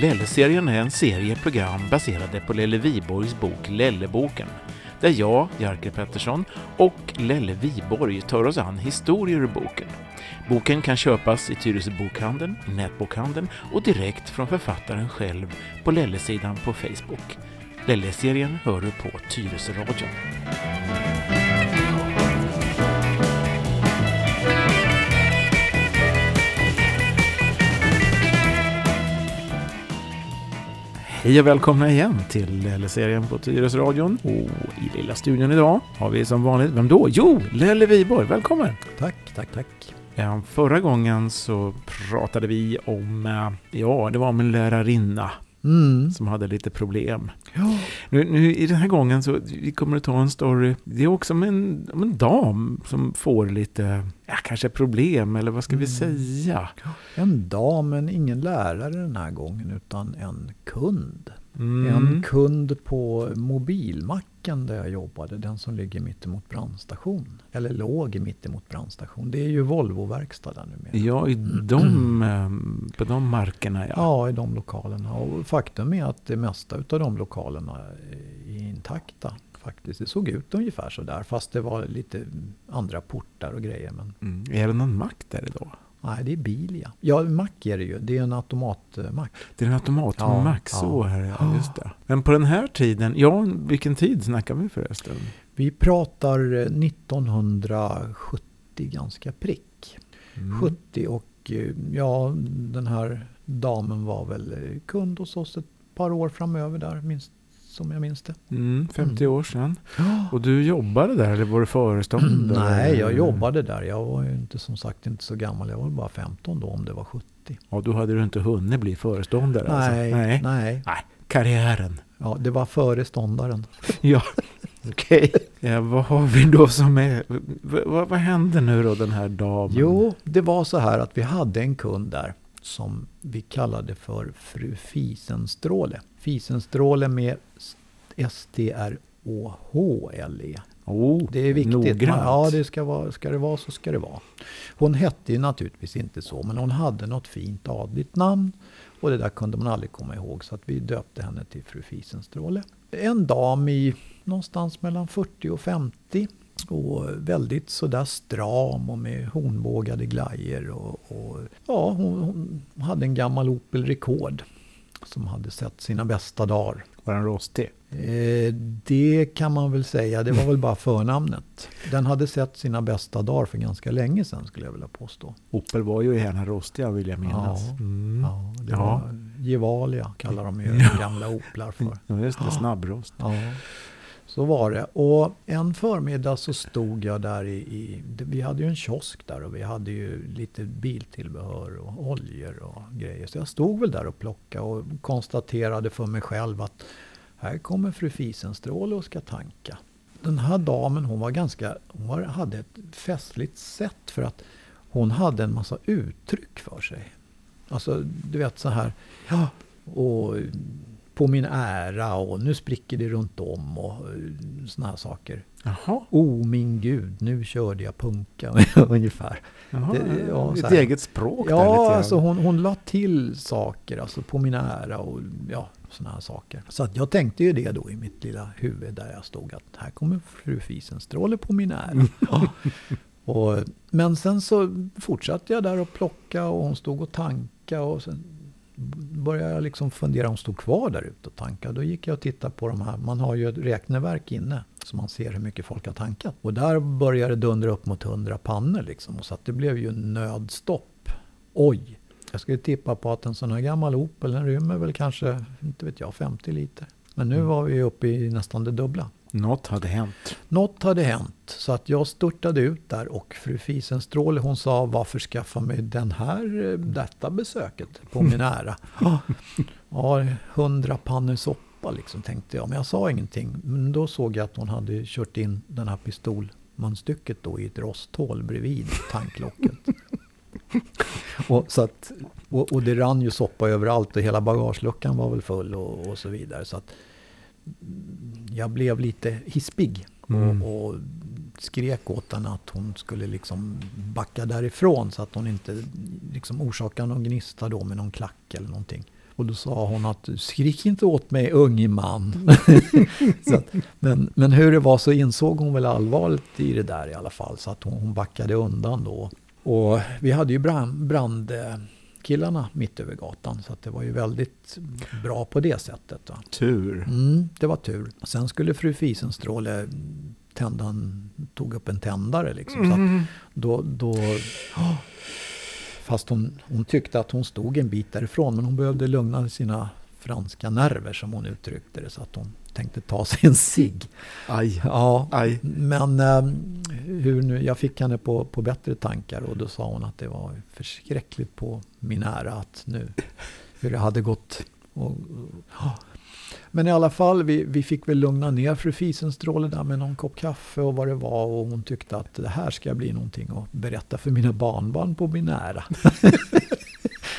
Lelle-serien är en serie program baserade på Lelle Viborgs bok Lelleboken, där jag, Jerker Pettersson, och Lelle Viborg tar oss an historier ur boken. Boken kan köpas i Tyresö bokhandeln, i nätbokhandeln och direkt från författaren själv på Lelle-sidan på Facebook. Lelle-serien hör du på Tyresö-radion. Hej och välkomna igen till Lelle-serien på Tyresö-radion. Och i lilla studion idag har vi som vanligt, vem då? Jo, Lelle Viborg, välkommen! Tack, tack, tack. Ja, förra gången så pratade vi om, eh, ja, det var om en lärarinna Mm. som hade lite problem. Ja. Nu, nu i den här gången så vi kommer att ta en story. Det är också om en, om en dam som får lite, ja kanske problem eller vad ska vi Mm. säga? En dam, men ingen lärare den här gången, utan en kund. Mm. En kund på mobilmacken där jag jobbade, den som ligger mittemot brandstation. Eller låg mittemot brandstation. Det är ju Volvo-verkstad där numera. Ja, i de, eh, på de markerna ja. Ja, i de lokalerna. Och faktum är att det mesta av de lokalerna är intakta. Faktiskt. Det såg ut ungefär så där, fast det var lite andra portar och grejer. Men Mm. Är det någon mack där idag? Nej, det är Bilia. Ja, mack är det ju. Det är en automatmack. Det är en automatmack, Ja, så ja. här ja, just det. Men på den här tiden, ja vilken tid snackar vi förresten? Vi pratar eh, 1970 ganska prick. Mm. 70 och eh, ja, den här damen var väl eh, kund hos oss ett par år framöver där, minst som jag minns det. Mm, 50 Mm. år sedan. Och du jobbade där eller var du föreståndare? Nej, jag jobbade där. Jag var ju inte som sagt inte så gammal. Jag var bara 15 då om det var 70. Ja, då hade du inte hunnit bli föreståndare Nej, alltså? Nej. nej. Nej, karriären. Ja, det var föreståndaren. Ja, okej. Ja, vad har vi då som är... Vad, vad hände nu då den här damen? Jo, det var så här att vi hade en kund där som vi kallade för fru Fisenstråle. Fisenstråle med S-T-R-Å-H-L-E. Oh. Det är viktigt. Noggrant. Ja, det ska, vara, ska det vara så ska det vara. Hon hette ju naturligtvis inte så, men hon hade något fint adligt namn. Och det där kunde man aldrig komma ihåg, så att vi döpte henne till fru Fisenstråle. En dam i någonstans mellan 40 och 50. Och väldigt sådär stram och med hornbågade glajer. Och, och, ja, hon, hon hade en gammal Opel Rekord som hade sett sina bästa dagar. Var den rostig? Eh, det kan man väl säga, det var väl bara förnamnet. Den hade sett sina bästa dagar för ganska länge sedan skulle jag vilja påstå. Opel var ju gärna rostiga vill jag minnas. Ja, Mm. Ja, det Ja. var Gevalia kallar de ju Ja. gamla Oplar för. Ja, just det. Snabbrost. Ja, så var det. Och en förmiddag så stod jag där i, i, vi hade ju en kiosk där och vi hade ju lite biltillbehör och oljor och grejer. Så jag stod väl där och plockade och konstaterade för mig själv att här kommer fru Fisenstråle och ska tanka. Den här damen hon var ganska, hon var, hade ett festligt sätt för att hon hade en massa uttryck för sig. Alltså du vet så här, ja, och på min ära och nu spricker det runt om och såna här saker. Jaha. Oh min gud, nu körde jag punka ungefär. Jaha. Det- ja, Ett eget språk där lite Ja, alltså hon, hon la till saker, alltså på min ära och ja, såna här saker. Så att jag tänkte ju det då i mitt lilla huvud där jag stod att här kommer fru Fisenstråle på min ära. Ja. Och, men sen så fortsatte jag där och plocka och hon stod och tanka och sen började jag liksom fundera om stod kvar där ute och tanka. Då gick jag och tittade på de här, man har ju ett räkneverk inne så man ser hur mycket folk har tankat. Och där började det dundra upp mot 100 pannor liksom. Och så att det blev ju nödstopp. Oj! Jag skulle tippa på att en sån här gammal Opel den rymmer väl kanske, inte vet jag, 50 liter. Men nu Mm. var vi uppe i nästan det dubbla. Något hade hänt. Något hade hänt så att jag störtade ut där och fru Fisenstråle hon sa varför skaffa mig den här, eh, detta besöket på min ära. Ja, hundra pannor soppa liksom tänkte jag. Men jag sa ingenting. Men då såg jag att hon hade kört in den här pistolmunstycket då i ett rosthål bredvid tanklocket. och, så att, och, och det rann ju soppa överallt och hela bagageluckan var väl full och, och så vidare. Så att jag blev lite hispig Mm. och, och skrek åt henne att hon skulle liksom backa därifrån så att hon inte liksom orsakade någon gnista då med någon klack eller någonting. Och då sa hon att skrik inte åt mig unge man. att, men, men hur det var så insåg hon väl allvaret i det där i alla fall. Så att hon, hon backade undan då. Och vi hade ju brand, brandkillarna mitt över gatan. Så det var ju väldigt bra på det sättet. Va? Tur. Mm, det var tur. Sen skulle fru Fisenstråle tända en, tog upp en tändare liksom. Så Mm. då, då, fast hon, hon tyckte att hon stod en bit därifrån. Men hon behövde lugna sina franska nerver som hon uttryckte det. Så att hon tänkte ta sig en cigg. Aj. Ja, Aj. men eh, hur nu, jag fick henne på, på bättre tankar och då sa hon att det var förskräckligt på min ära att nu, hur det hade gått. Och, ja. Men i alla fall, vi, vi fick väl lugna ner fru Fisenstråle där med någon kopp kaffe och vad det var och hon tyckte att det här ska bli någonting att berätta för mina barnbarn på min ära.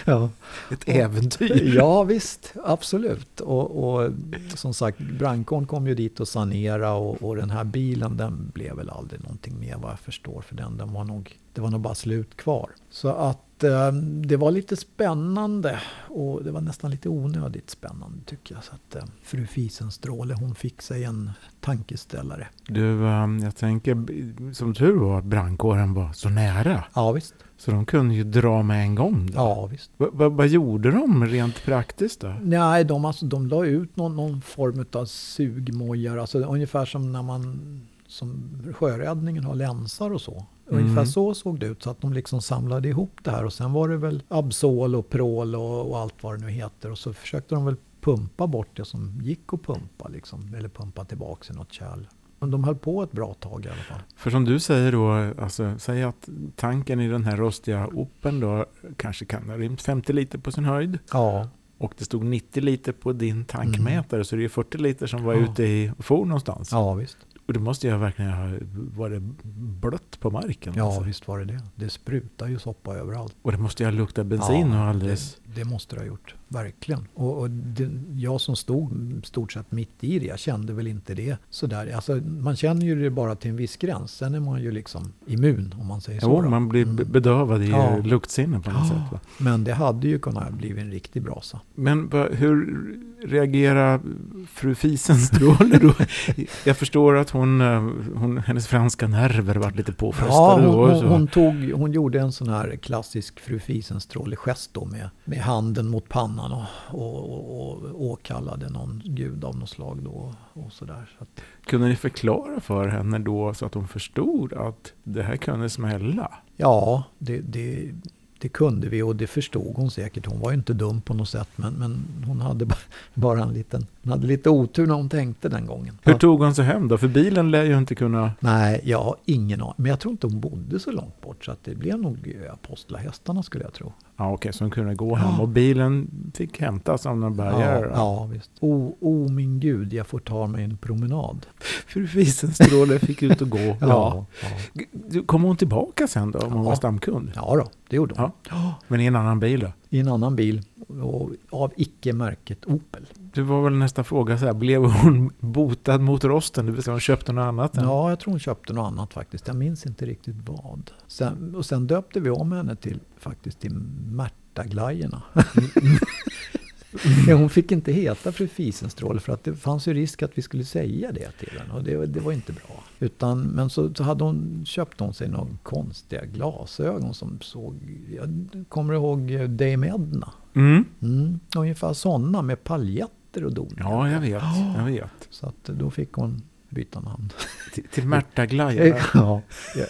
ja. Ett äventyr. Ja visst, absolut. Och, och som sagt, brandkåren kom ju dit och sanera och, och den här bilen den blev väl aldrig någonting mer vad jag förstår för den. den var nog, det var nog bara slut kvar. Så att eh, det var lite spännande och det var nästan lite onödigt spännande tycker jag. Så att eh, fru Fisenstråle hon fick sig en tankeställare. Du, ehm, jag tänker, som tur var att brandkåren var så nära. Ja visst. Så de kunde ju dra med en gång. Då. Ja visst. Va- va- vad gjorde de rent praktiskt då? Nej, de, alltså, de la ut någon, någon form av sugmojar. Alltså, ungefär som när man som sjöräddningen har länsar och så. Mm. Ungefär så såg det ut. Så att de liksom samlade ihop det här. Och sen var det väl Absol och Prol och, och allt vad det nu heter. Och så försökte de väl pumpa bort det som gick att pumpa. Liksom, eller pumpa tillbaka i något kärl. Men de höll på ett bra tag i alla fall. För som du säger då, alltså, säg att tanken i den här rostiga Open då kanske kan ha rymt 50 liter på sin höjd. Ja, Och det stod 90 liter på din tankmätare, så det är 40 liter som var Ja. ute i for någonstans. ja visst. Och det måste ju verkligen ha varit blött på marken. Ja, alltså. visst var det det. Det sprutar ju soppa överallt. Och det måste ju ha luktat bensin och alldeles... Det, måste det ha gjort, verkligen. Och, och det, jag som stod stort sett mitt i det, jag kände väl inte det sådär. Alltså, man känner ju det bara till en viss gräns. Sen är man ju liksom immun om man säger så. Jo, då. man blir Mm. be- bedövad i Ja. luktsinne på något Ja. sätt. Va? Men det hade ju kunnat bli en riktig brasa. Men hur reagerar fru Fisenstråle då? Jag förstår att hon, eh, hon, hennes franska nerver var lite Ja, påfrestade hon, då. hon, hon, tog, hon gjorde en sån här klassisk fru Fisenstråle-gest då med, med handen mot pannan och, och, och, och åkallade någon gud av något slag då. Och sådär. Så att, Kunde ni förklara för henne då så att hon förstod att det här kunde smälla? Ja, det, det, det kunde vi och det förstod hon säkert. Hon var ju inte dum på något sätt men, men hon hade ba- bara en liten, hon hade lite otur när hon tänkte den gången. Hur tog hon sig hem då? För bilen lär ju inte kunna... Nej, jag har ingen aning. Men jag tror inte hon bodde så långt bort så att det blev nog apostlahästarna skulle jag tro. Ja, okej, så hon kunde gå hem. Ja. Och bilen fick hämtas av några bärgare. Ja, ja, visst. O, o min gud, jag får ta mig en promenad. Fru Fisenstråle fick ut och gå. ja. ja. Du, Kom hon tillbaka sen då, om hon Ja. var stamkund? Ja då, det gjorde hon. Ja. Men i en annan bil då? I en annan bil av icke-märket Opel. Det var väl nästa fråga, så här, blev hon botad mot rosten? Det vill säga hon köpte något annat? än- Ja, jag tror hon köpte något annat faktiskt. Jag minns inte riktigt vad. Sen, och sen döpte vi om henne till faktiskt till Märta-glajjorna. ja, hon fick inte heta fru Fisenstråle för att det fanns ju risk att vi skulle säga det till henne och det, det var inte bra. Utan, men så, så hade hon, köpte hon sig några konstiga glasögon som såg, jag kommer ihåg Dame Edna? Mm. Mm, ungefär sådana med paljetter och doningar. Ja, jag vet. Jag vet. Så att då fick hon byta namn. Till, till Märta Glaja. Ja,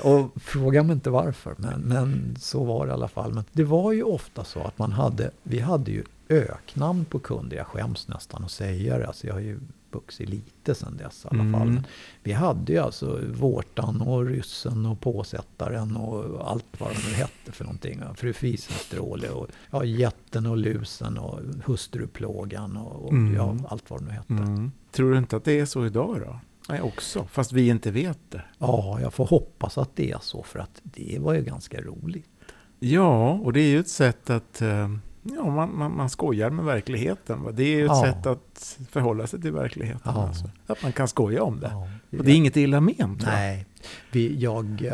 och fråga mig inte varför, men, men så var det i alla fall. Men det var ju ofta så att man hade, vi hade ju öknamn på kunder. Jag skäms nästan att säga det. Alltså jag har ju vuxit lite sedan dess i alla fall. Mm. Vi hade ju alltså vårtan och ryssen och påsättaren och allt vad de nu hette för någonting. Fru Fisenstråle och ja, jätten och lusen och hustruplågan och, och Mm. ja, allt vad det nu hette. Mm. Tror du inte att det är så idag då? Nej, också. Fast vi inte vet det. Ja, jag får hoppas att det är så för att det var ju ganska roligt. Ja, och det är ju ett sätt att... Ja, man, man, man skojar med verkligheten. Va? Det är ju ett Ja. sätt att förhålla sig till verkligheten. Ja. Alltså. Att man kan skoja om det. Ja. Och det är inget illa ment. Nej, vi, jag,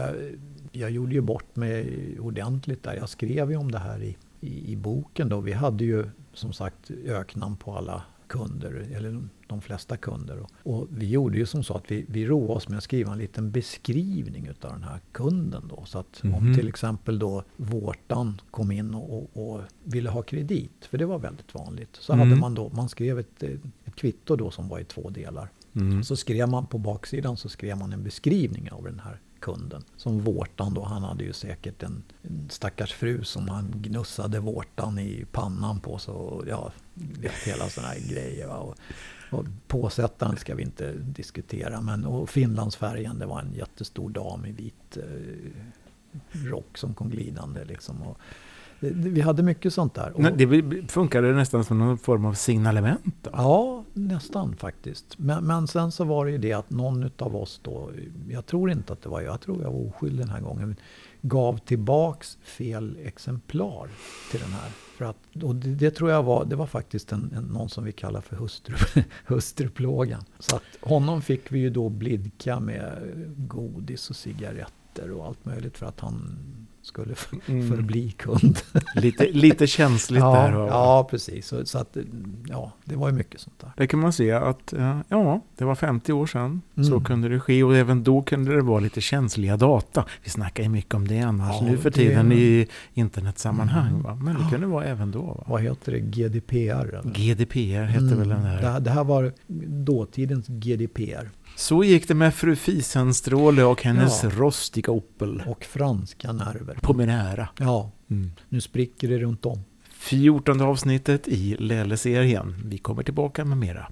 jag gjorde ju bort mig ordentligt där. Jag skrev ju om det här i, i, i boken då. Vi hade ju som sagt öknamn på alla kunder, eller de flesta kunder. Och vi gjorde ju som så att vi, vi roade oss med att skriva en liten beskrivning utav den här kunden då. Så att mm -hmm. om mhm. till exempel då Vårtan kom in och, och, ville ha kredit, för det var väldigt vanligt, så mm. hade man då, man skrev ett, ett kvitto då som var i två delar. Mm. Så skrev man på baksidan så skrev man en beskrivning av den här kunden. Som vårtan då, han hade ju säkert en, en stackars fru som han gnussade vårtan i pannan på. Så ja, hela sådana här grejer. Och, och påsättaren ska vi inte diskutera. Men och Finlandsfärgen, det var en jättestor dam i vit eh, rock som kom glidande. Liksom, och, vi hade mycket sånt där. Och, det funkade nästan som någon form av signalement? Då. Ja, nästan faktiskt. Men, men sen så var det ju det att någon av oss då, jag tror inte att det var jag, jag tror jag var oskyldig den här gången, gav tillbaks fel exemplar till den här. För att, och det, det, tror jag var, det var faktiskt en, en, någon som vi kallar för hustru, hustruplågan. Så att honom fick vi ju då blidka med godis och cigaretter och allt möjligt för att han skulle mm. förbli kund. lite, lite känsligt ja, där. Och... Ja, precis. Så, så, att, ja, det var ju mycket sånt där. Där kan man se att ja, det var 50 år sedan. Mm. Så kunde det ske och även då kunde det vara lite känsliga data. Vi snackar ju mycket om det annars ja, nu för tiden i internetsammanhang. Mm. Va? Men det kunde vara även då. Va? Vad heter det? GDPR? Eller? GDPR hette mm. väl den där. Det, det här var dåtidens GDPR. Så gick det med fru Fisenstråle och hennes ja. rostiga Opel. Och franska nerver. På min ära. Ja, mm. nu spricker det runt om. Fjortonde avsnittet i Lelle-serien. Vi kommer tillbaka med mera.